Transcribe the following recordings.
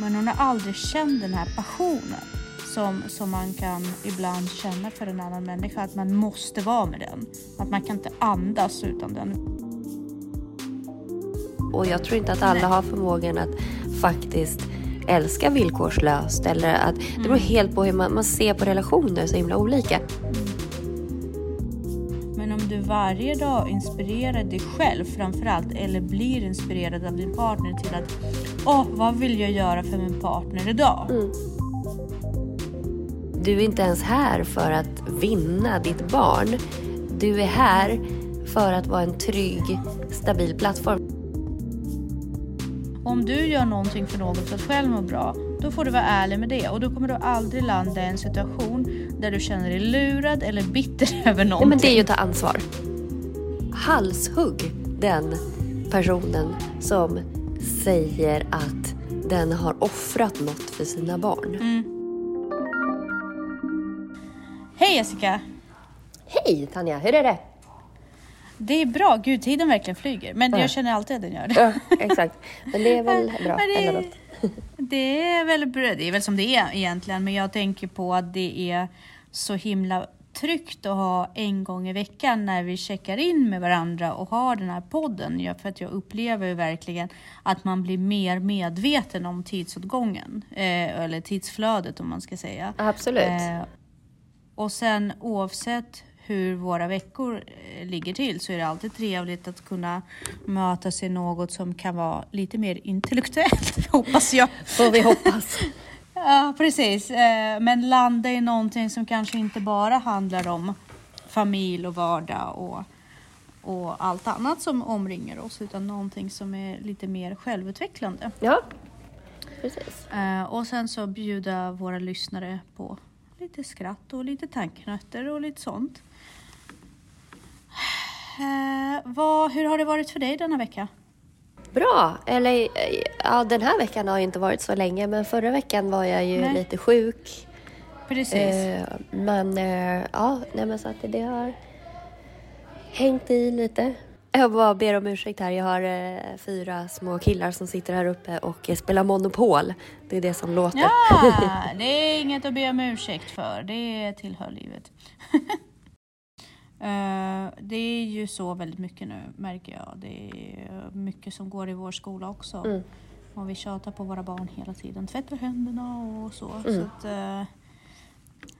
Men hon har aldrig känt den här passionen som, som man kan ibland känna för en annan människa. Att man måste vara med den. Att man kan inte andas utan den. Och jag tror inte att alla har förmågan att faktiskt älska villkorslöst. Eller att, Det beror helt på hur man, man ser på relationer så himla olika. Men om du varje dag inspirerar dig själv framförallt eller blir inspirerad av din partner till att åh, vad vill jag göra för min partner idag? Mm. Du är inte ens här för att vinna ditt barn. Du är här för att vara en trygg, stabil plattform. Om du gör någonting för något för att själv må bra, då får du vara ärlig med det och då kommer du aldrig landa i en situation där du känner dig lurad eller bitter över någonting. Nej, men det är ju att ta ansvar. Halshugg den personen som säger att den har offrat något för sina barn. Mm. Hej Jessica! Hej Tanja, hur är det? Det är bra, gud tiden verkligen flyger. Men Ja. jag känner alltid att den gör det. Ja, exakt. Men det är väl bra det- emellanåt. Det är väl det är väl som det är egentligen, men jag tänker på att det är så himla tryggt att ha en gång i veckan när vi checkar in med varandra och har den här podden. Ja, för att jag upplever verkligen att man blir mer medveten om tidsåtgången, eh, eller tidsflödet om man ska säga. Absolut. Eh, och sen oavsett hur våra veckor eh, ligger till så är det alltid trevligt att kunna mötas i något som kan vara lite mer intellektuellt, hoppas jag. Får vi hoppas. Ja, precis. Eh, Men landa i någonting som kanske inte bara handlar om familj och vardag och, och allt annat som omringar oss, utan någonting som är lite mer självutvecklande. Ja, precis. Eh, Och sen så bjuda våra lyssnare på lite skratt och lite tanknötter och lite sånt. Eh, vad, hur har det varit för dig denna vecka? Bra. Eller eh, ja, den här veckan har ju inte varit så länge, men förra veckan var jag ju Nej. lite sjuk. Precis. Eh, men eh, ja, nej, men så att det har hängt i lite. Jag bara ber om ursäkt här. Jag har eh, fyra små killar som sitter här uppe och eh, spelar Monopol. Det är det som låter. Ja, det är inget att be om ursäkt för. Det tillhör livet. Eh, det är ju så väldigt mycket nu märker jag. Det är mycket som går i vår skola också. Mm. Och vi tjatar på våra barn hela tiden. Tvätta händerna och så. så Mm. att, eh,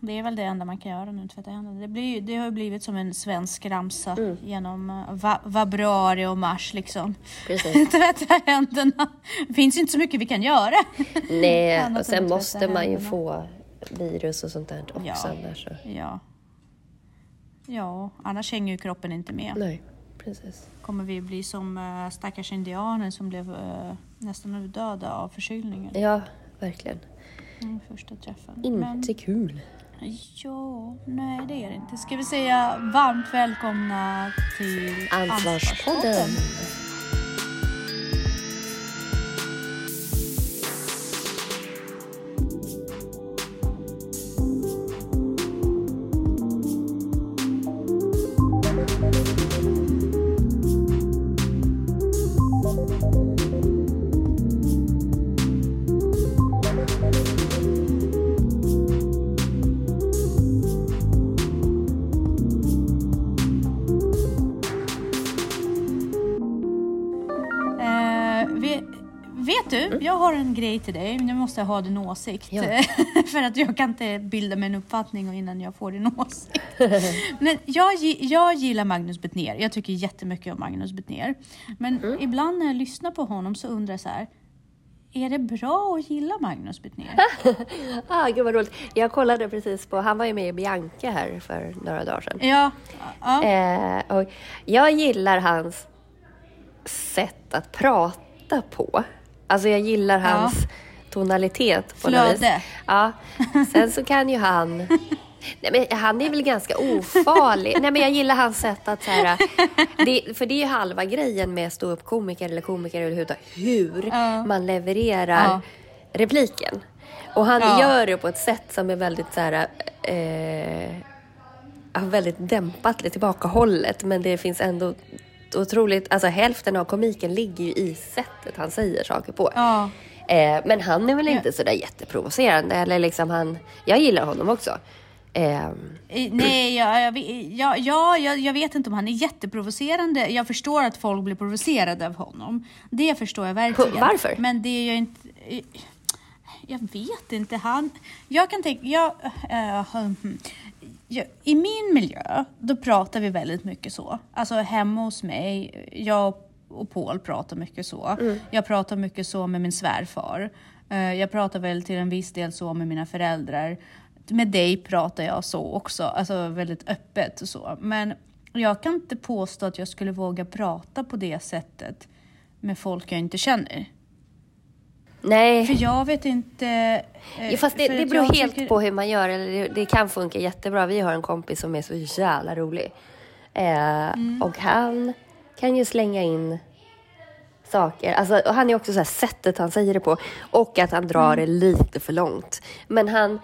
det är väl det enda man kan göra nu, tvätta händerna. Det, blir, det har ju blivit som en svensk ramsa Mm. genom va, februari och mars liksom. Tvätta händerna. Det finns inte så mycket vi kan göra. Nej, och sen måste man ju händerna. få virus och sånt där också Ja. annars. Så. Ja. Ja, annars hänger ju kroppen inte med. Nej, precis. Kommer vi bli som uh, stackars indianer som blev uh, nästan utdöda av förkylningen Ja, verkligen. mm, första träffen. Inte kul. Men, ja, nej det är det inte. Ska vi säga varmt välkomna till Ansvarspodden. Eh, grej till dig. Måste jag ha din åsikt. Ja. För att jag kan inte bilda mig en uppfattning innan jag får din åsikt. Men jag, jag gillar Magnus Betnér. Jag tycker jättemycket om Magnus Betnér. Men ibland när jag lyssnar på honom så undrar jag så här. Är det bra att gilla Magnus Betnér? Ah, gud vad roligt. Jag kollade precis på, han var ju med i Bianca här för några dagar sedan. Ja. ja. Eh, och jag gillar hans sätt att prata på. Alltså jag gillar Ja. hans tonalitet på något vis. Flöde. Ja. Sen så kan ju han... Nej, men han är väl ganska ofarlig. Nej, men jag gillar hans sätt att så här, det, För det är ju halva grejen med ståuppkomiker eller komiker överhuvudtaget. Hur Ja. man levererar Ja. repliken. Och han Ja. gör det på ett sätt som är väldigt så här... Eh, ja, väldigt dämpat, lite tillbakahållet. Men det finns ändå otroligt... Alltså hälften av komiken ligger ju i sättet han säger saker på. Ja. Eh, men han är väl inte sådär jätteprovocerande. Eller liksom han, jag gillar honom också. Eh, Nej, jag, jag, ja, ja, jag, jag vet inte om han är jätteprovocerande. Jag förstår att folk blir provocerade av honom. Det förstår jag verkligen. Varför? Men det är jag inte... Jag vet inte. Han... Jag kan tänka... Jag, jag, I min miljö, då pratar vi väldigt mycket så. Alltså hemma hos mig, jag och Paul pratar mycket så. Jag pratar mycket så med min svärfar. Eh, Jag pratar väl till en viss del så med mina föräldrar. Med dig pratar jag så också, alltså väldigt öppet och så. Men jag kan inte påstå att jag skulle våga prata på det sättet med folk jag inte känner. Nej. För jag vet inte... eh, Ja, fast det, det beror helt tycker- på hur man gör. Eller det, det kan funka jättebra. Vi har en kompis som är så jävla rolig. Eh, Mm. Och han kan ju slänga in saker. Alltså, och han är också så här sättet han säger det på. Och att han drar Mm. det lite för långt. Men han,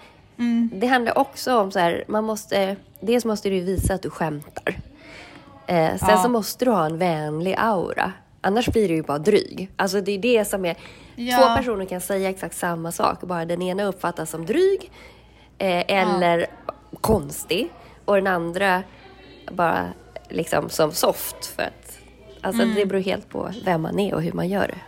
det handlar också om så här, man måste, dels måste du visa att du skämtar. Eh, sen Ja. så måste du ha en vänlig aura. Annars blir du ju bara dryg. Alltså det är det som är... Ja. Två personer kan säga exakt samma sak, bara den ena uppfattas som dryg eh, eller konstig och den andra bara liksom som soft. För att, alltså Mm. det beror helt på vem man är och hur man gör det.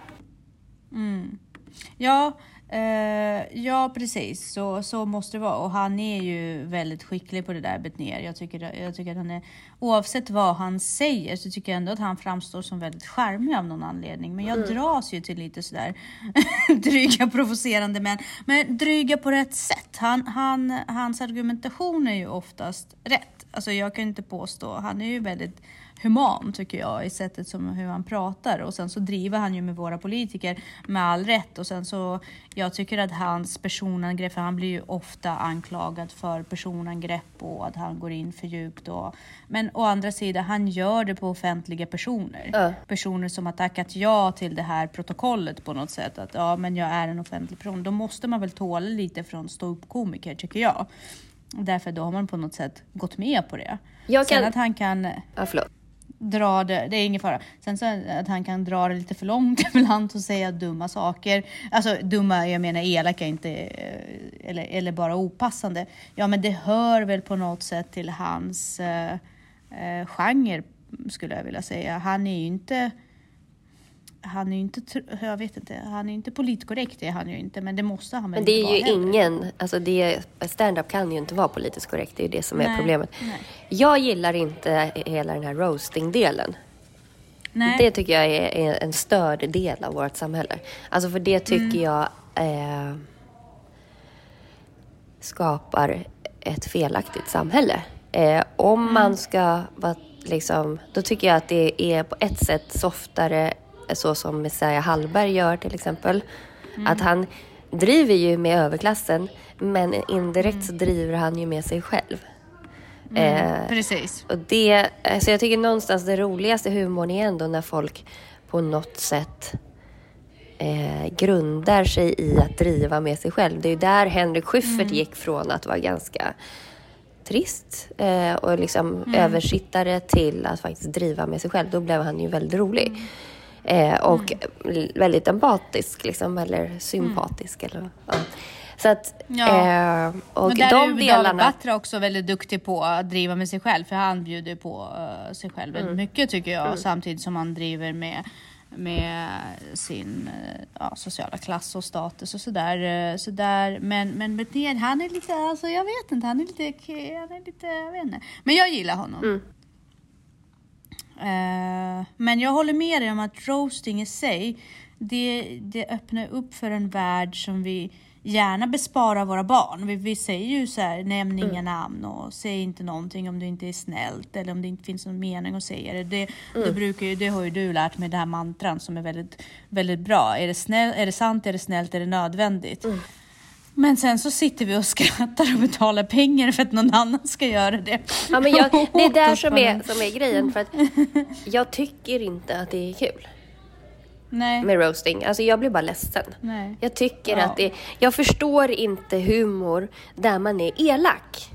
Ja, eh, ja precis. Så, så måste det vara. Och han är ju väldigt skicklig på det där Betnér. Jag tycker, jag tycker att han är, oavsett vad han säger så tycker jag ändå att han framstår som väldigt charmig av någon anledning. Men jag dras ju till lite sådär dryga, provocerande män. Men dryga på rätt sätt. Han, han, hans argumentation är ju oftast rätt. Alltså jag kan inte påstå, han är ju väldigt human tycker jag i sättet som hur han pratar och sen så driver han ju med våra politiker med all rätt och sen så jag tycker att hans personangrepp, för han blir ju ofta anklagad för personangrepp och att han går in för djupt och men å andra sidan han gör det på offentliga personer. Ja. Personer som har tackat ja till det här protokollet på något sätt att ja men jag är en offentlig person. Då måste man väl tåla lite från ståuppkomiker tycker jag. Därför då har man på något sätt gått med på det. Jag Sen kan- att han kan Ja, förlåt dra det, det är ingen fara. Sen så att han kan dra det lite för långt ibland och säga dumma saker. Alltså dumma, jag menar elaka, inte, eh, eller, eller bara opassande. Ja men det hör väl på något sätt till hans eh, eh, genre skulle jag vilja säga. Han är ju inte han är ju inte, jag vet inte, han är inte politkorrekt, det är han ju inte, men det måste han väl Men det är ju heller. ingen, alltså det, stand-up kan ju inte vara politiskt korrekt, det är ju det som är Nej, problemet. nej. Jag gillar inte hela den här roasting-delen. Det tycker jag är, är en störd del av vårt samhälle. Alltså för det tycker Mm. jag eh, skapar ett felaktigt samhälle. Eh, om Mm. man ska vara liksom, då tycker jag att det är på ett sätt softare så som Messiah Hallberg gör till exempel. Mm. Att han driver ju med överklassen men indirekt Mm. så driver han ju med sig själv. Eh, Precis. och det, alltså jag tycker någonstans det roligaste humorn är ändå när folk på något sätt eh, grundar sig i att driva med sig själv. Det är ju där Henrik Schyffert gick från att vara ganska trist eh, och liksom översittare till att faktiskt driva med sig själv. Då blev han ju väldigt rolig. Eh, och väldigt empatisk liksom, eller sympatisk. Eller, ja. Så att, Ja. eh, och Men där de är David delarna... Batra också väldigt duktig på att driva med sig själv, för han bjuder på eh, sig själv väldigt Mm. mycket tycker jag, samtidigt som han driver med med sin eh, ja, sociala klass och status och sådär. eh, sådär. Men, men Betnér, han är lite, alltså jag vet inte, han är lite, han är lite, jag vet inte. Men jag gillar honom. Mm. Eh, men jag håller med dig om att roasting i sig, det, det öppnar upp för en värld som vi gärna besparar våra barn. Vi, vi säger ju så här, nämn inga namn och säg inte någonting om det inte är snällt eller om det inte finns någon mening att säga det. Det, det, brukar ju, det har ju du lärt mig, det här mantran som är väldigt, väldigt bra. Är det, snäll, är det sant, är det snällt, är det nödvändigt? Men sen så sitter vi och skrattar och betalar pengar för att någon annan ska göra det. Ja, men jag, det är där som är, som är grejen. För att jag tycker inte att det är kul Nej. med roasting. Alltså jag blir bara ledsen. Nej. Jag tycker Ja. att det... Jag förstår inte humor där man är elak.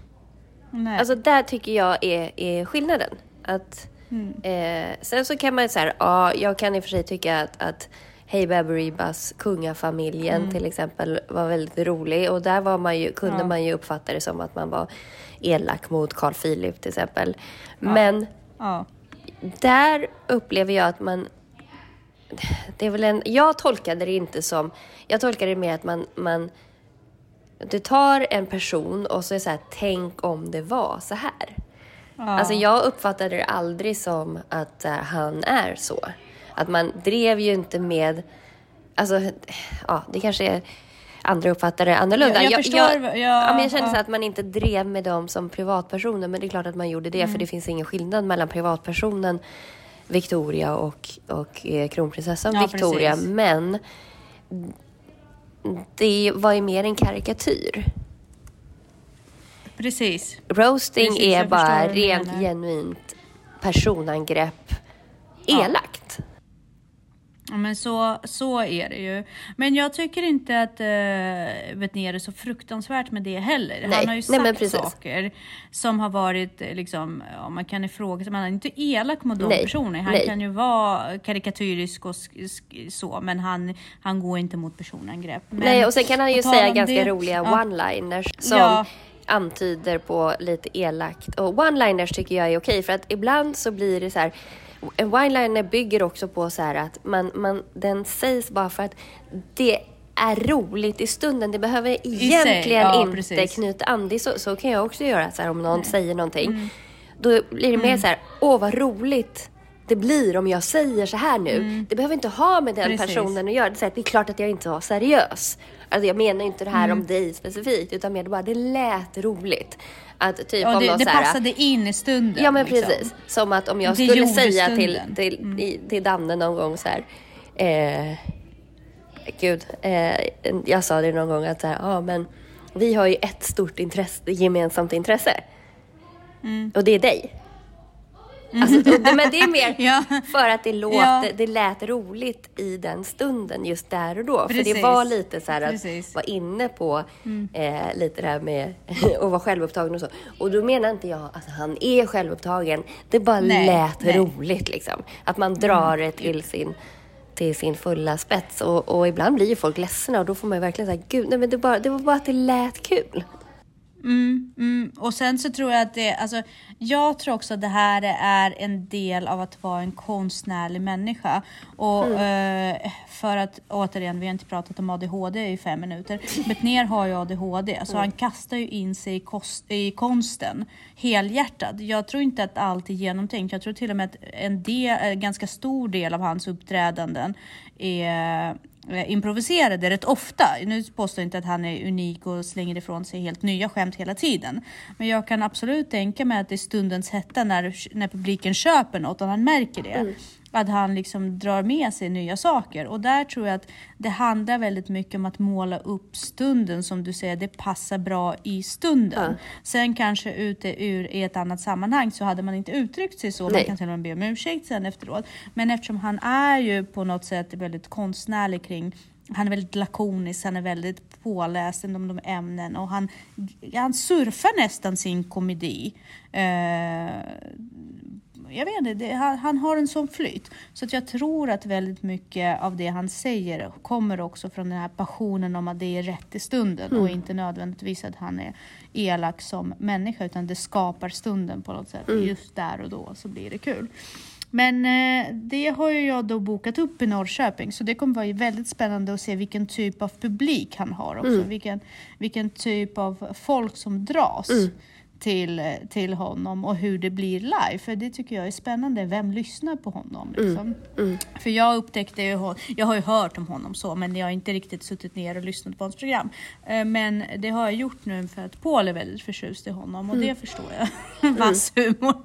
Nej. Alltså där tycker jag är, är skillnaden. Att, Mm. eh, sen så kan man säga, ja, jag kan i och för sig tycka att, att Hey Baberibbas, kungafamiljen Mm. till exempel, var väldigt rolig. Och där var man ju, kunde Ja. man ju uppfatta det som att man var elak mot Carl Philip till exempel. Men Ja. där upplever jag att man... Det är väl en, jag tolkade det inte som... Jag tolkade det mer att man... man du tar en person och så är det så här, tänk om det var så här. Ja. Alltså jag uppfattade det aldrig som att eh, han är så. Att man drev ju inte med... Alltså, ja, det kanske är andra uppfattar det annorlunda. Jag- jag förstår, jag, ja, ja, men jag kände så ja. att man inte drev med dem som privatpersoner. Men det är klart att man gjorde det, Mm. för det finns ingen skillnad mellan privatpersonen Victoria och, och eh, kronprinsessan Ja, Victoria. precis. Men det var ju mer en karikatyr. Precis. Roasting Precis, är jag bara rent genuint personangrepp. Elakt. Men så, så är det ju. Men jag tycker inte att uh, Vetner är så fruktansvärt med det heller. Nej, Han har ju nej, sagt precis. saker som har varit eh, liksom, ja, man kan ifrågasätta, man är inte elak mot de Nej, personerna. Han nej. kan ju vara karikatyrisk och så, men han, han går inte mot personangrepp. Men Nej, och sen kan han ju säga ganska det- roliga ja. one-liners som Ja. antyder på lite elakt. Och one-liners tycker jag är okej för att ibland så blir det så här en one-liner bygger också på så här att man, man, den sägs bara för att det är roligt i stunden. Det behöver egentligen ja, inte precis. knyta an. Det så, så kan jag också göra så här om någon säger någonting. Mm. Då blir det mer så här, åh vad roligt det blir om jag säger så här nu. Det behöver inte ha med den Mm. Precis. personen att göra. Det är, så här, det är klart att jag inte var seriös. Alltså jag menar inte det här Mm. om dig specifikt, utan mer bara det lät roligt. Att typ Ja, om det, någon det här, passade in i stunden. Ja men liksom. precis. Som att om jag Det skulle säga till, stunden. Mm. till, i- till Danne någon gång så här. Eh, gud, eh, jag sa det någon gång att så här, ja men vi har ju ett stort intresse, gemensamt intresse. Mm. Och det är dig. Alltså, men det är mer Ja. för att det, låter, Ja. det lät roligt i den stunden, just där och då. För det Precis. var lite så här att Precis. Mm. vara inne på eh, lite det här med att vara självupptagen och så. Och då menar inte jag att han är självupptagen. Det bara Nej, lät nej. Mm. roligt liksom. Att man drar det till sin, till sin fulla spets. Och, och ibland blir ju folk ledsna och då får man ju verkligen säga, gud, nej men det, bara, det var bara att det lät kul. Mm, mm. Och sen så tror jag att det, alltså, jag tror också att det här är en del av att vara en konstnärlig människa. Och eh, för att återigen, vi har inte pratat om ADHD i fem minuter. Betnér har ju ADHD, så han kastar ju in sig i, kost, i konsten helhjärtat. Jag tror inte att allt är genomtänkt. Jag tror till och med att en, del, en ganska stor del av hans uppträdanden är eh, Eh, improviserade rätt ofta. Nu påstår jag inte att han är unik och slänger ifrån sig helt nya skämt hela tiden. Men jag kan absolut tänka mig att i stundens hetta när, när publiken köper något och han märker det. Att han liksom drar med sig nya saker. Och där tror jag att det handlar väldigt mycket om att måla upp stunden som du säger, det passar bra i stunden. Sen kanske ute ur i ett annat sammanhang så hade man inte uttryckt sig så. Man Nej. kan till och med be om ursäkt sen efteråt. Men eftersom han är ju på något sätt väldigt konstnärlig kring han är väldigt lakonisk, han är väldigt påläst inom de ämnen och han, han surfar nästan sin komedi. Eh, jag vet inte, det, han, han har en sån flyt. Så att jag tror att väldigt mycket av det han säger kommer också från den här passionen om att det är rätt i stunden och inte nödvändigtvis att han är elak som människa utan det skapar stunden på något sätt. Just där och då så blir det kul. Men eh, det har ju jag då bokat upp i Norrköping så det kommer vara väldigt spännande att se vilken typ av publik han har också. Vilken, vilken typ av folk som dras till, till honom och hur det blir live. För det tycker jag är spännande. Vem lyssnar på honom? Liksom? För jag upptäckte ju, jag har ju hört om honom så men jag har inte riktigt suttit ner och lyssnat på hans program. Eh, Men det har jag gjort nu för att Paul är väldigt förtjust i honom och det förstår jag. Vass humor.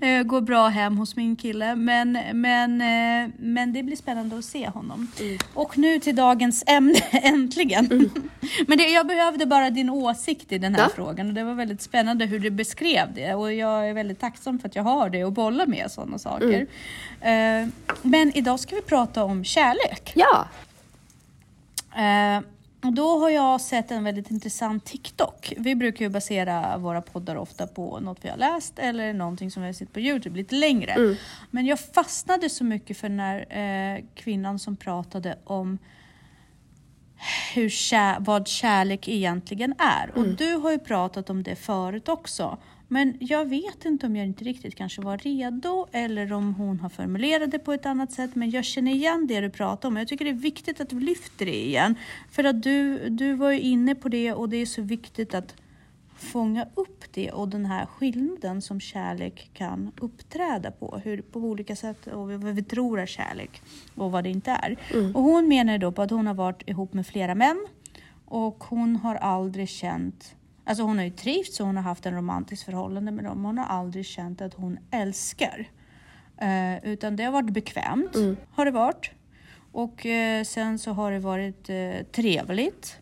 Eh, Går bra hem hos min kille. Men, men, eh, men det blir spännande att se honom. Och nu till dagens ämne, äntligen. men det, jag behövde bara din åsikt i den här Ja. frågan och det var väldigt spännande hur du beskrev det och jag är väldigt tacksam för att jag har det och bolla med sådana saker. Eh, Men idag ska vi prata om kärlek. Ja, Och då har jag sett en väldigt intressant TikTok. Vi brukar ju basera våra poddar ofta på något vi har läst eller någonting som vi har sett på Youtube lite längre. Mm. Men jag fastnade så mycket för den här eh, kvinnan som pratade om hur kär, vad kärlek egentligen är. Och du har ju pratat om det förut också. Men jag vet inte om jag inte riktigt kanske var redo eller om hon har formulerat det på ett annat sätt. Men jag känner igen det du pratar om. Jag tycker det är viktigt att du lyfter det igen. För att du, du var ju inne på det och det är så viktigt att fånga upp det och den här skillnaden som kärlek kan uppträda på. Hur, på olika sätt och vad vi tror är kärlek och vad det inte är. Och hon menar då på att hon har varit ihop med flera män och hon har aldrig känt Alltså hon har ju trivts och hon har haft en romantisk förhållande med dem. Hon har aldrig känt att hon älskar. Eh, utan det har varit bekvämt, har det varit. Och eh, sen så har det varit eh, trevligt.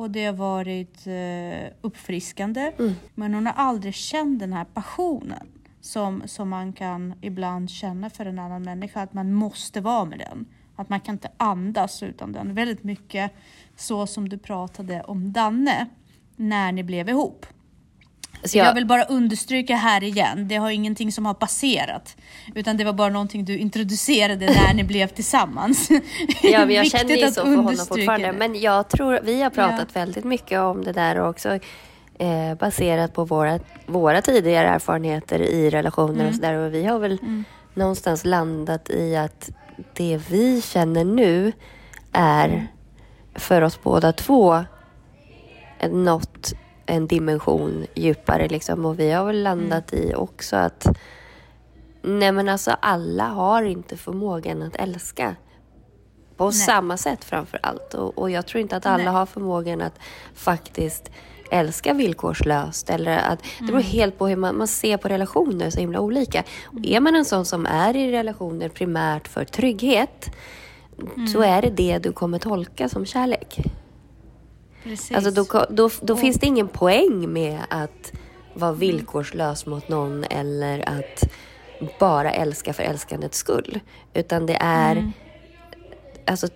Och det har varit eh, uppfriskande. Men hon har aldrig känt den här passionen. Som, som man kan ibland känna för en annan människa. Att man måste vara med den. Att man kan inte andas utan den. Väldigt mycket så som du pratade om Danne. När ni blev ihop. Så Jag jag, vill bara understryka här igen, det har ingenting som har passerat. Utan det var bara någonting du introducerade när ni blev tillsammans. ja, men jag känner ju så för honom fortfarande. det. Men jag tror, vi har pratat väldigt mycket om det där och också eh, baserat på våra, våra tidigare erfarenheter i relationer Mm. och sådär. Och vi har väl någonstans landat i att det vi känner nu är Mm. för oss båda två nått en dimension djupare liksom. Och vi har väl landat i också att nej men alltså alla har inte förmågan att älska. På Nej. samma sätt framför allt. Och, och jag tror inte att alla Nej. har förmågan att faktiskt älska villkorslöst. Eller att, det Mm. beror helt på hur man, man ser på relationer så himla olika. Och Mm. är man en sån som är i relationer primärt för trygghet så Mm. är det det du kommer tolka som kärlek. Precis. Alltså då, då, då Och- Mm. finns det ingen poäng med att vara villkorslös mot någon eller att bara älska för älskandets skull. Utan det är, Mm. alltså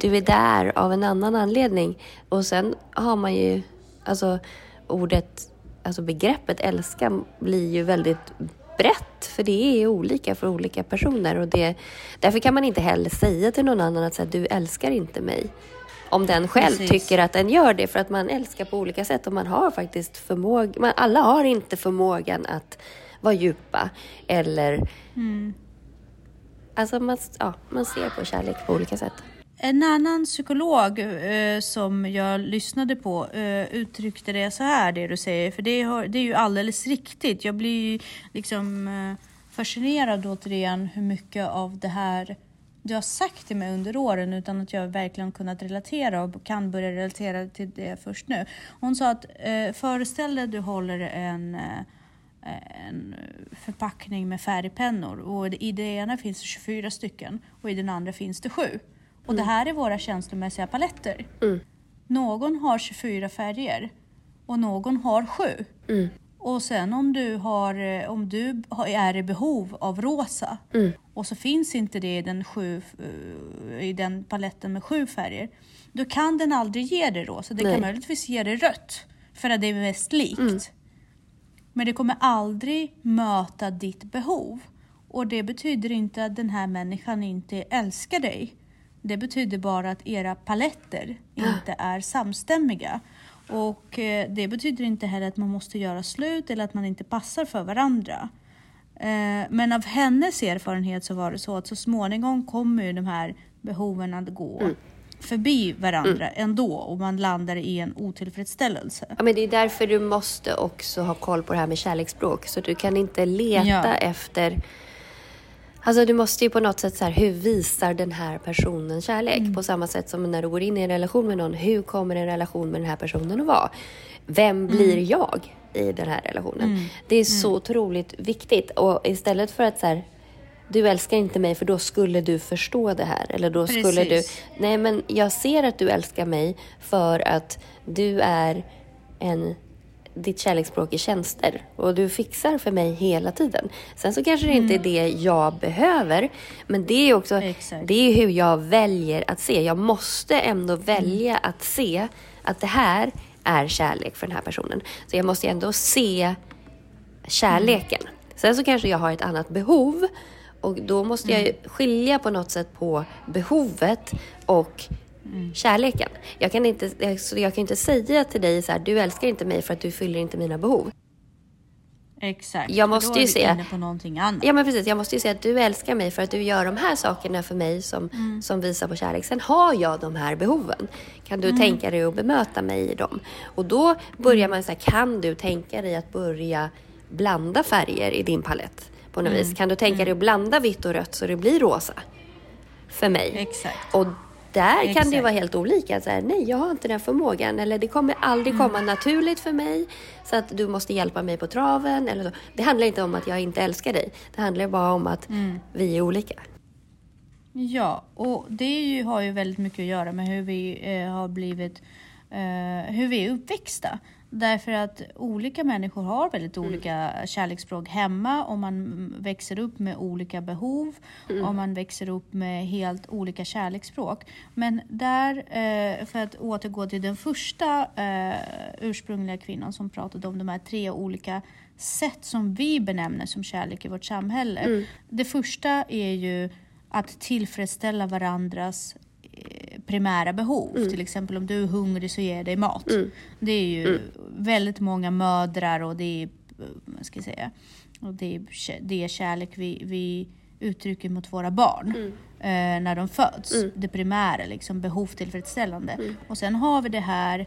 du är där av en annan anledning. Och sen har man ju, alltså ordet, alltså begreppet älska blir ju väldigt brett. För det är olika för olika personer. Och det, därför kan man inte heller säga till någon annan att så här, du älskar inte mig. Om den själv Precis. tycker att den gör det. För att man älskar på olika sätt. Och man har faktiskt förmåga, man, alla har inte förmågan att vara djupa. Eller, Mm. alltså man, ja, man ser på kärlek på olika sätt. En annan psykolog eh, som jag lyssnade på eh, uttryckte det så här, det du säger, för det, har, det är ju alldeles riktigt. Jag blir liksom eh, fascinerad återigen hur mycket av det här du har sagt till mig under åren utan att jag verkligen kunnat relatera och kan börja relatera till det först nu. Hon sa att eh, föreställ dig att du håller en eh, en förpackning med färgpennor och i det ena finns det 24 stycken och i den andra finns det 7. Och det här är våra känslomässiga paletter. Mm. Någon har 24 färger och någon har 7. Mm. Och sen om du, har, eh, om du är i behov av rosa Mm. och så finns inte det i den, sju, eh, i den paletten med sju färger. Då kan den aldrig ge dig rosa. Det Nej. kan möjligtvis ge dig rött. För att det är mest likt. Mm. Men det kommer aldrig möta ditt behov. Och det betyder inte att den här människan inte älskar dig. Det betyder bara att era paletter inte är samstämmiga. Och eh, det betyder inte heller att man måste göra slut eller att man inte passar för varandra. Eh, Men av hennes erfarenhet så var det så att så småningom kommer ju de här behoven att gå förbi varandra ändå och man landar i en otillfredsställelse. Ja, men det är därför du måste också ha koll på det här med kärleksspråk. Så du kan inte leta Ja. efter... Alltså du måste ju på något sätt så här, hur visar den här personen kärlek? Mm. På samma sätt som när du går in i en relation med någon, hur kommer en relation med den här personen att vara? Vem blir Mm. jag i den här relationen? Det är så otroligt viktigt. Och istället för att så här, du älskar inte mig för då skulle du förstå det här. Eller då skulle du... Precis. Nej, men jag ser att du älskar mig för att du är en ditt kärleksspråk är tjänster och du fixar för mig hela tiden. Sen så kanske det inte är det jag behöver, men det är också Exakt. det är hur jag väljer att se. Jag måste ändå välja att se att det här är kärlek för den här personen. Så jag måste ändå se kärleken. Sen så kanske jag har ett annat behov och då måste jag skilja på något sätt på behovet och kärleken. Jag kan, inte, jag- så jag kan inte säga till dig så här, du älskar inte mig för att du fyller inte mina behov. Exakt. Jag måste då ju är se- inne på någonting annat. Ja men precis, jag måste ju säga att du älskar mig för att du gör de här sakerna för mig som, som visar på kärlek. Sen har jag de här behoven. Kan du tänka dig att bemöta mig i dem? Och då börjar man säga, kan du tänka dig att börja blanda färger i din palett på något vis? Kan du tänka dig att blanda vitt och rött så det blir rosa? För mig. Exakt. Och där kan det ju Exakt. vara helt olika. Så här, nej, jag har inte den förmågan. Eller det kommer aldrig Mm. komma naturligt för mig. Så att du måste hjälpa mig på traven. Eller så. Det handlar inte om att jag inte älskar dig. Det handlar bara om att Mm. vi är olika. Ja, och det ju, har ju väldigt mycket att göra med hur vi eh, har blivit, eh, hur vi är uppväxta. Därför att olika människor har väldigt olika kärleksspråk hemma och man mm, växer upp med olika behov och man växer upp med helt olika kärleksspråk. Men där, eh, för att återgå till den första eh, ursprungliga kvinnan som pratade om de här tre olika sätt som vi benämner som kärlek i vårt samhälle. Det första är ju att tillfredsställa varandras primära behov. Till exempel om du är hungrig så ger jag dig mat. Det är ju väldigt många mödrar och det är, vad ska jag säga, och det är, det är kärlek vi, vi uttrycker mot våra barn eh, när de föds. Det primära, liksom behov tillfredsställande. Och sen har vi det här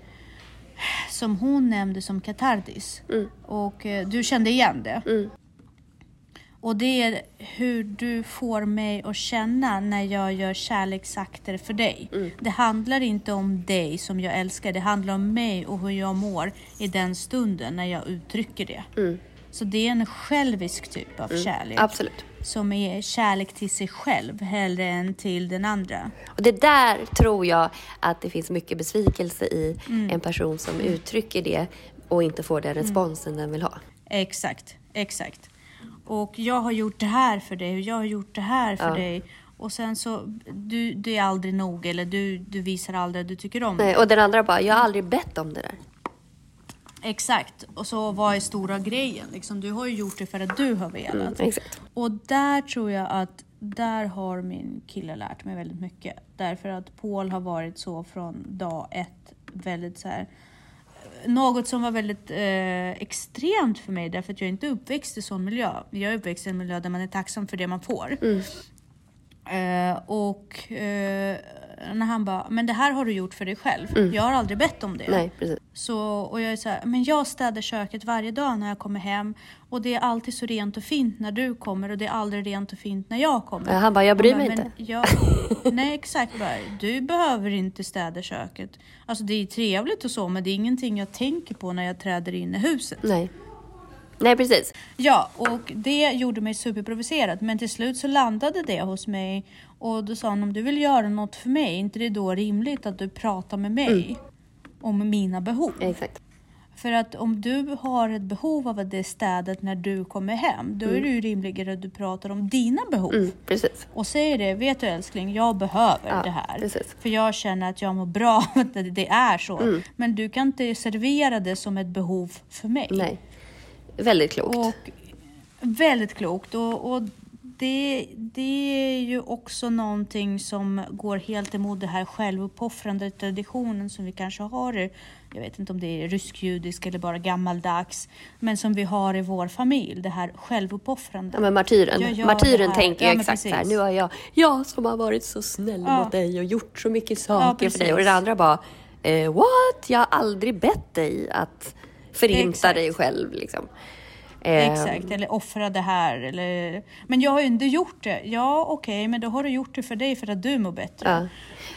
som hon nämnde som katardis. Och eh, du kände igen det. Och det är hur du får mig att känna när jag gör kärleksakter för dig. Det handlar inte om dig som jag älskar, det handlar om mig och hur jag mår i den stunden när jag uttrycker det. Så det är en självisk typ av kärlek. Absolut. Som är kärlek till sig själv hellre än till den andra. Och det där tror jag att det finns mycket besvikelse i Mm. en person som uttrycker det och inte får den responsen den vill ha. Exakt, exakt. Och jag har gjort det här för dig och jag har gjort det här för Ja. dig. Och sen så, du, det är aldrig nog eller du, du visar aldrig att du tycker om Nej, det. och den andra bara, jag har aldrig bett om det där. Exakt. Och så vad är stora grejen? Liksom, du har ju gjort det för att du har velat. Exakt. Och där tror jag att där har min kille lärt mig väldigt mycket. Därför att Paul har varit så från dag ett. Väldigt så här, något som var väldigt eh, extremt för mig därför att jag inte är uppväxt i sån miljö. Jag är uppväxt i en miljö där man är tacksam för det man får. Eh, och eh, när han bara, men det här har du gjort för dig själv. Jag har aldrig bett om det. Nej, precis. Så, och jag är så här, men jag städar köket varje dag när jag kommer hem och det är alltid så rent och fint när du kommer och det är aldrig rent och fint när jag kommer. Ja, han bara, jag bryr Och mig inte. Jag, nej exakt, bara, du behöver inte städa köket. Alltså det är trevligt och så men det är ingenting jag tänker på när jag träder in i huset. Nej. Nej, precis. Ja, och det gjorde mig superprovocerad. Men till slut så landade det hos mig. Och då sa han, om du vill göra något för mig, är inte det då rimligt att du pratar med mig om mina behov? Exakt. För att om du har ett behov av att det är städat när du kommer hem, då är det ju rimligare att du pratar om dina behov. Mm, precis. Och säger det, vet du älskling, jag behöver Ja, det här. precis. För jag känner att jag mår bra av att det är så. Mm. Men du kan inte servera det som ett behov för mig. Nej. Väldigt klokt. Och väldigt klokt. Och, och det, det är ju också någonting som går helt emot det här självuppoffrande traditionen som vi kanske har jag vet inte om det är rysk-judisk eller bara gammaldags, men som vi har i vår familj, det här självuppoffrande. Ja, men martyren. Martyren tänker Ja, exakt så här. precis. Nu har jag, jag som har varit så snäll Ja. mot dig och gjort så mycket saker för dig. Och precis. den andra bara, eh, what? Jag har aldrig bett dig att förinta Exakt. dig själv liksom. Exakt, eller offra det här. Eller... Men jag har ju inte gjort det. Ja, okej, men då har du gjort det för dig för att du mår bättre. Ja.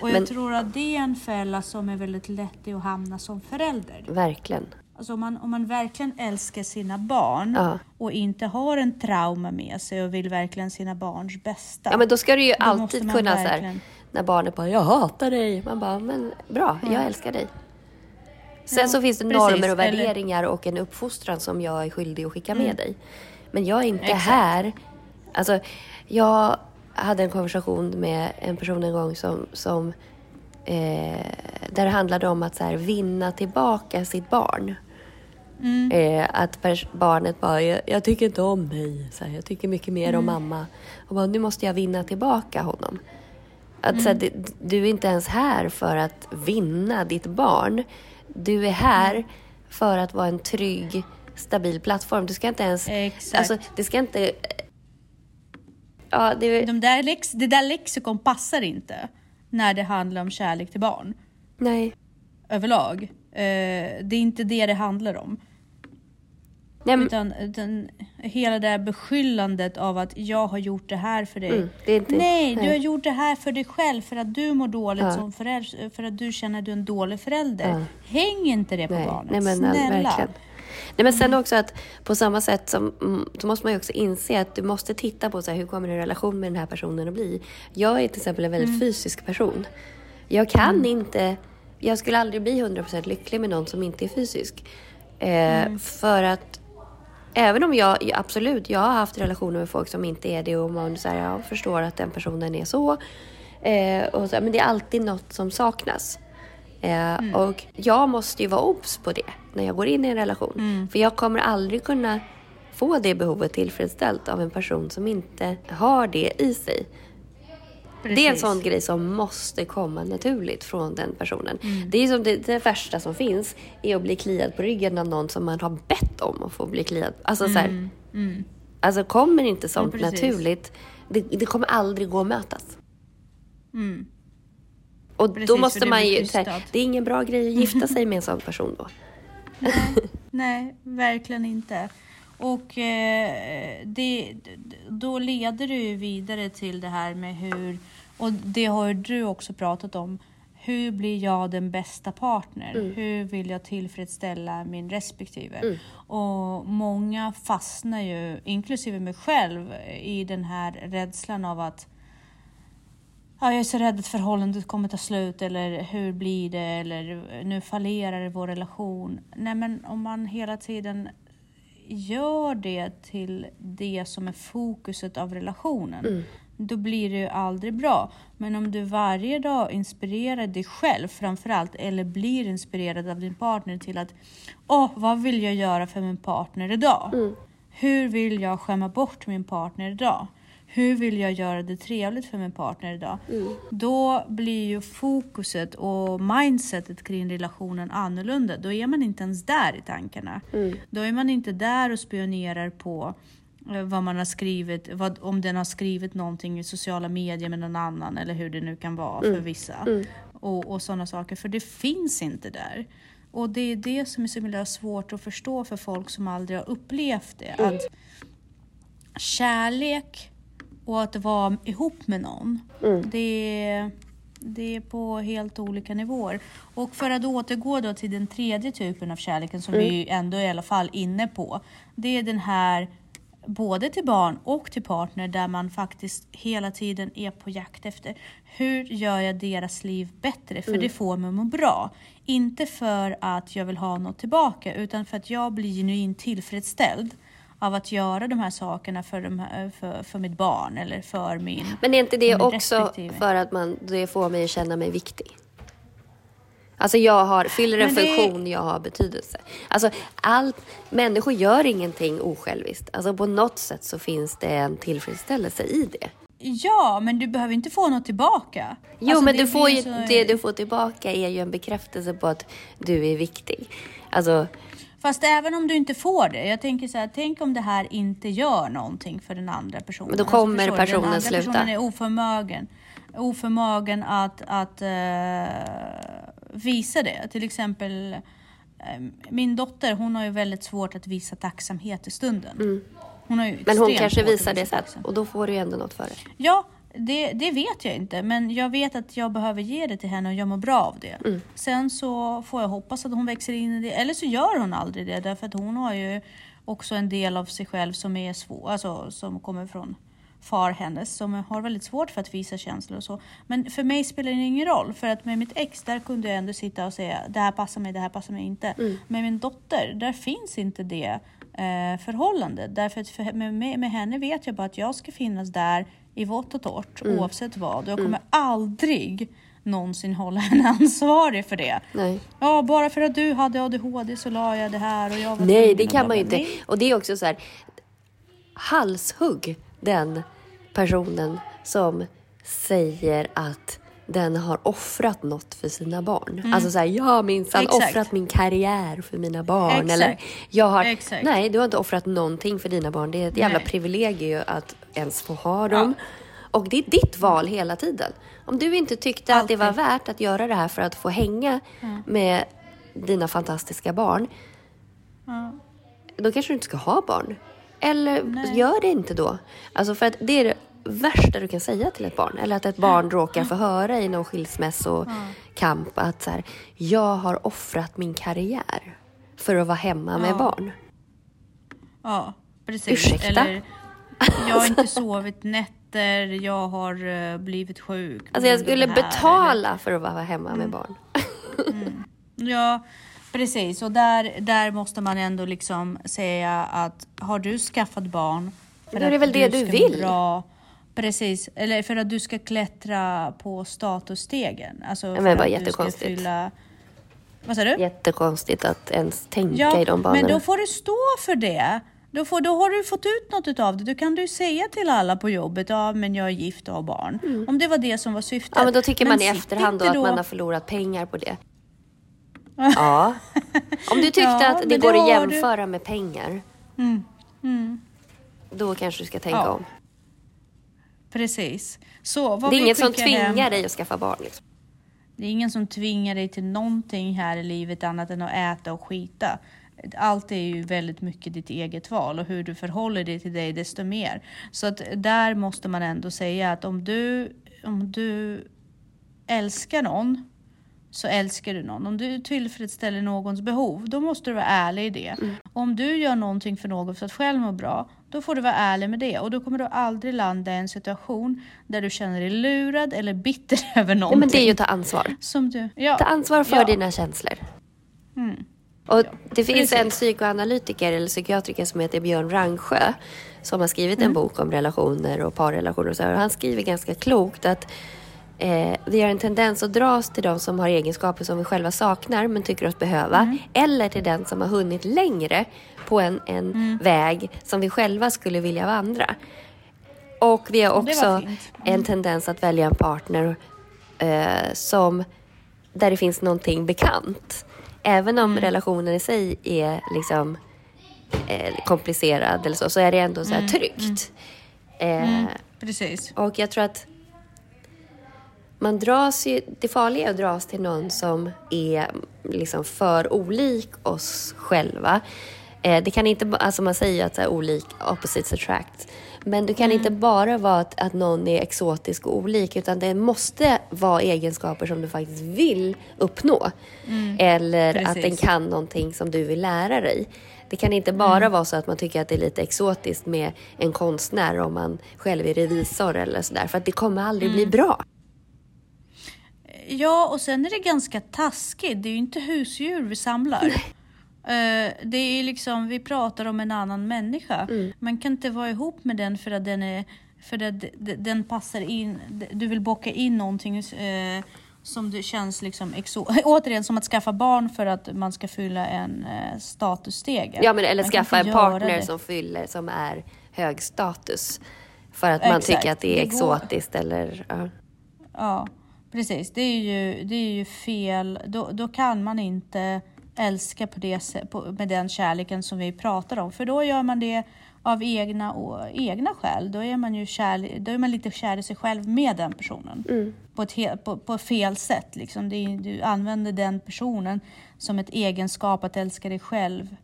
Och jag Men- tror att det är en fälla som är väldigt lätt att hamna som förälder. Verkligen. Alltså om man, om man verkligen älskar sina barn Ja. och inte har en trauma med sig och vill verkligen sina barns bästa. Ja men då ska du ju alltid kunna så här, verkligen- när barnet bara, jag hatar dig. Man bara, men bra, jag älskar dig. Sen Ja, så finns det precis, normer och eller- värderingar och en uppfostran som jag är skyldig att skicka med dig. Men jag är inte Exakt. här. Alltså, jag hade en konversation med en person en gång som, som eh, där det handlade om att så här, vinna tillbaka sitt barn. Eh, att barnet bara, jag, jag tycker inte om mig. Så här, jag tycker mycket mer om mamma. Och bara, nu måste jag vinna tillbaka honom. Att, så här, det, du är inte ens här för att vinna ditt barn. Du är här för att vara en trygg, stabil plattform. Du ska inte ens... Exakt. Alltså, det ska inte... Ja, det... De där lex, det där lexikon passar inte när det handlar om kärlek till barn Nej. överlag. Eh, det är inte det det handlar om. Nej, men, Utan, utan hela det här beskyllandet av att jag har gjort det här för dig. Mm, inte- nej, du har gjort det här för dig själv för att du mår dåligt Ja. som förälder, för att du känner att du är en dålig förälder. Ja. Häng inte det på nej, barnet. nej, men Snälla. verkligen. Nej, men sen också att på samma sätt som, mm, så måste man ju också inse att du måste titta på så här, hur kommer en relation med den här personen att bli. Jag är till exempel en väldigt Mm. fysisk person. Jag kan inte, jag skulle aldrig bli 100% lycklig med någon som inte är fysisk. Eh, Mm. För att Även om jag, ja, absolut, jag har haft relationer med folk som inte är det och man så här, jag förstår att den personen är så. Eh, och så men det är alltid något som saknas. Eh, Och jag måste ju vara obs på det när jag går in i en relation. För jag kommer aldrig kunna få det behovet tillfredsställt av en person som inte har det i sig. Det är en Precis. sån grej som måste komma naturligt från den personen. Mm. Det är som det, det värsta som finns är att bli kliad på ryggen av någon som man har bett om att få bli kliad. Alltså så här, Alltså kommer inte sånt Mm. precis. naturligt, det, det kommer aldrig gå att mötas. Mm. Och Precis, då måste man ju, här, det är ingen bra grej att gifta sig med en sån person då. Nej, verkligen inte. Och eh, det, då leder det ju vidare till det här med hur, och det har ju du också pratat om, hur blir jag den bästa partner? Hur vill jag tillfredsställa min respektive? Och många fastnar ju, inklusive mig själv, i den här rädslan av att Ja, jag är så rädd att förhållandet kommer ta slut eller hur blir det eller nu fallerar vår relation. Nej men om man hela tiden gör det till det som är fokuset av relationen, då blir det ju aldrig bra. Men om du varje dag inspirerar dig själv framförallt, eller blir inspirerad av din partner till att Åh, vad vill jag göra för min partner idag? Hur vill jag skämma bort min partner idag? Hur vill jag göra det trevligt för min partner idag? Då blir ju fokuset och mindsetet kring relationen annorlunda. Då är man inte ens där i tankarna. Då är man inte där och spionerar på vad man har skrivit, vad, om den har skrivit någonting i sociala medier med någon annan eller hur det nu kan vara för vissa. Och, och sådana saker, för det finns inte där. Och det är det som är så himla svårt att förstå för folk som aldrig har upplevt det. Att kärlek och att vara ihop med någon, det, är, det är på helt olika nivåer. Och för att återgå då till den tredje typen av kärleken som vi ju ändå i alla fall inne på. Det är den här både till barn och till partner där man faktiskt hela tiden är på jakt efter hur gör jag deras liv bättre? För det får mig att må bra. Inte för att jag vill ha något tillbaka utan för att jag blir genuint tillfredsställd av att göra de här sakerna för, de här, för, för mitt barn eller för min... Men är inte det också respektive. för att man, det får mig att känna mig viktig? Alltså jag har, fyller en det- funktion, jag har betydelse. Alltså allt, människor gör ingenting osjälviskt. Alltså på något sätt så finns det en tillfredsställelse i det. Ja, men du behöver inte få något tillbaka. Jo, Alltså, men du får ju, så- det du får tillbaka är ju en bekräftelse på att du är viktig. Alltså, Fast även om du inte får det. Jag tänker så här, tänk om det här inte gör någonting för den andra personen. Men då kommer förstår du? personen Den andra sluta. personen är oförmögen, oförmögen att, att eh, visa det. Till exempel eh, min dotter, hon har ju väldigt svårt att visa tacksamhet i stunden. Hon har ju Mm. men hon kanske visar det sen och då får du ju ändå något för det. Ja, det, det vet jag inte, men jag vet att jag behöver ge det till henne och jag mår bra av det. Mm. Sen så får jag hoppas att hon växer in i det, eller så gör hon aldrig det därför att hon har ju också en del av sig själv som är svår, alltså som kommer från far hennes som har väldigt svårt för att visa känslor och så. Men för mig spelar det ingen roll för att med mitt ex där kunde jag ändå sitta och säga det här passar mig, det här passar mig inte. Mm. Med min dotter, där finns inte det eh, förhållandet. Därför att för, med, med, med henne vet jag bara att jag ska finnas där i vått och torrt Mm. oavsett vad. Jag kommer aldrig någonsin hålla henne ansvarig för det. Nej. Ja, bara för att du hade ADHD så la jag det här och jag var Nej, det kan man ju inte. Och det är också så här, halshugg den personen som säger att den har offrat något för sina barn. Alltså så här, jag har minsann Mm. Offrat min karriär för mina barn. Exakt. Eller jag har... Exakt. Nej, du har inte offrat någonting för dina barn. Det är ett jävla Nej. privilegium att ens få ha dem. Och det är ditt val hela tiden. Om du inte tyckte att det var Alltid. värt att göra det här för att få hänga med dina fantastiska barn, Ja. då kanske du inte ska ha barn. Eller Nej. gör det inte då. Alltså för att det är det värsta du kan säga till ett barn. Eller att ett barn råkar få höra i någon skilsmässokamp att så här, jag har offrat min karriär för att vara hemma med Ja. barn. Ja, precis. Ursäkta? Eller, jag har inte sovit nätter, jag har eh, blivit sjuk. Alltså jag skulle betala för att vara hemma Mm. med barn. Eller, ja, precis. Och där, där måste man ändå liksom säga att har du skaffat barn för Då är det väl det du vill. Bra, precis, eller för att du ska klättra på statusstegen. Alltså men att du ska jättekonstigt. fylla... Vad sa du? Jättekonstigt att ens tänka Ja, i de banorna. men då får du stå för det. Då, får, då har du fått ut något av det. Då kan du säga till alla på jobbet, ja men jag är gift och har barn. Om det var det som var syftet. Mm. Ja, men då tycker man i efterhand då att man har förlorat pengar på det. Ja. Om du tyckte Ja, att det går att har du. jämföra med pengar, då kanske du ska tänka Ja, om. Precis. Så, Det är vi inget som skickar hem- tvingar dig att skaffa barn. Liksom. Det är ingen som tvingar dig till någonting här i livet annat än att äta och skita. Allt är ju väldigt mycket ditt eget val och hur du förhåller dig till dig desto mer. Så att där måste man ändå säga att om du, om du älskar någon så älskar du någon. Om du tillfredsställer någons behov, då måste du vara ärlig i det. Om du gör någonting för någon för att själv må bra, då får du vara ärlig med det. Och då kommer du aldrig landa i en situation där du känner dig lurad eller bitter över Ja, någonting. men det är ju att ta ansvar. Som du, ja. Ta ansvar för Ja. dina känslor. Mm. Och det finns precis. en psykoanalytiker eller psykiatriker som heter Björn Rangsjö som har skrivit Mm. en bok om relationer och parrelationer. Och så här. Och han skriver ganska klokt att eh, vi har en tendens att dras till de som har egenskaper som vi själva saknar men tycker oss behöva. Mm. Eller till den som har hunnit längre på en, en Mm. väg som vi själva skulle vilja vandra. Och vi har också fint. en tendens att välja en partner eh, som där det finns någonting bekant. Även om Mm. relationen i sig är liksom eh, komplicerad eller så, så är det ändå så Mm. här tryggt. Eh, Precis. och jag tror att man dras ju, det farliga är att dras till någon som är liksom för olik oss själva. Eh, det kan inte, alltså man säger ju att så här, olik opposites attract. Men det kan Mm. inte bara vara att, att någon är exotisk och olik utan det måste vara egenskaper som du faktiskt vill uppnå. Eller att den Mm. Precis. kan någonting som du vill lära dig. Det kan inte bara Mm. vara så att man tycker att det är lite exotiskt med en konstnär om man själv är revisor eller sådär. För att det kommer aldrig Mm. bli bra. Ja, och sen är det ganska taskigt. Det är ju inte husdjur vi samlar. Eh, det är liksom, vi pratar om en annan människa. Mm. Man kan inte vara ihop med den för att den är för att den passar in. Du vill bocka in någonting eh, som det känns liksom återigen som att skaffa barn för att man ska fylla en eh, statusstege. Ja, men, eller Man skaffa en partner det. som fyller, som är hög status. För att man Exakt. tycker att det är Det går- exotiskt eller... Ja. Ja, precis. Det är ju, det är ju fel. Då, då kan man inte älska på det, på, med den kärleken som vi pratar om. För då gör man det av egna, och, egna skäl. Då är, man ju kär, då är man lite kär i sig själv med den personen. På, ett på, på fel sätt. Liksom. Är, du använder den personen som ett egenskap att älska dig själv.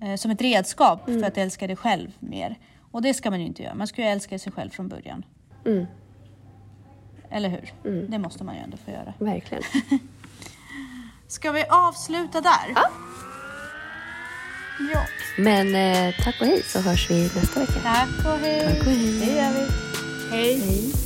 Eh, som ett redskap för att älska dig själv mer. Och det ska man ju inte göra. Man ska ju älska sig själv från början. Mm, Eller hur? Det måste man ju ändå få göra. verkligen. Ska vi avsluta där? Ja. Ja. Men eh, tack och hej så hörs vi nästa vecka. Tack och hej. Tack och hej. Det gör vi. Hej. Hej.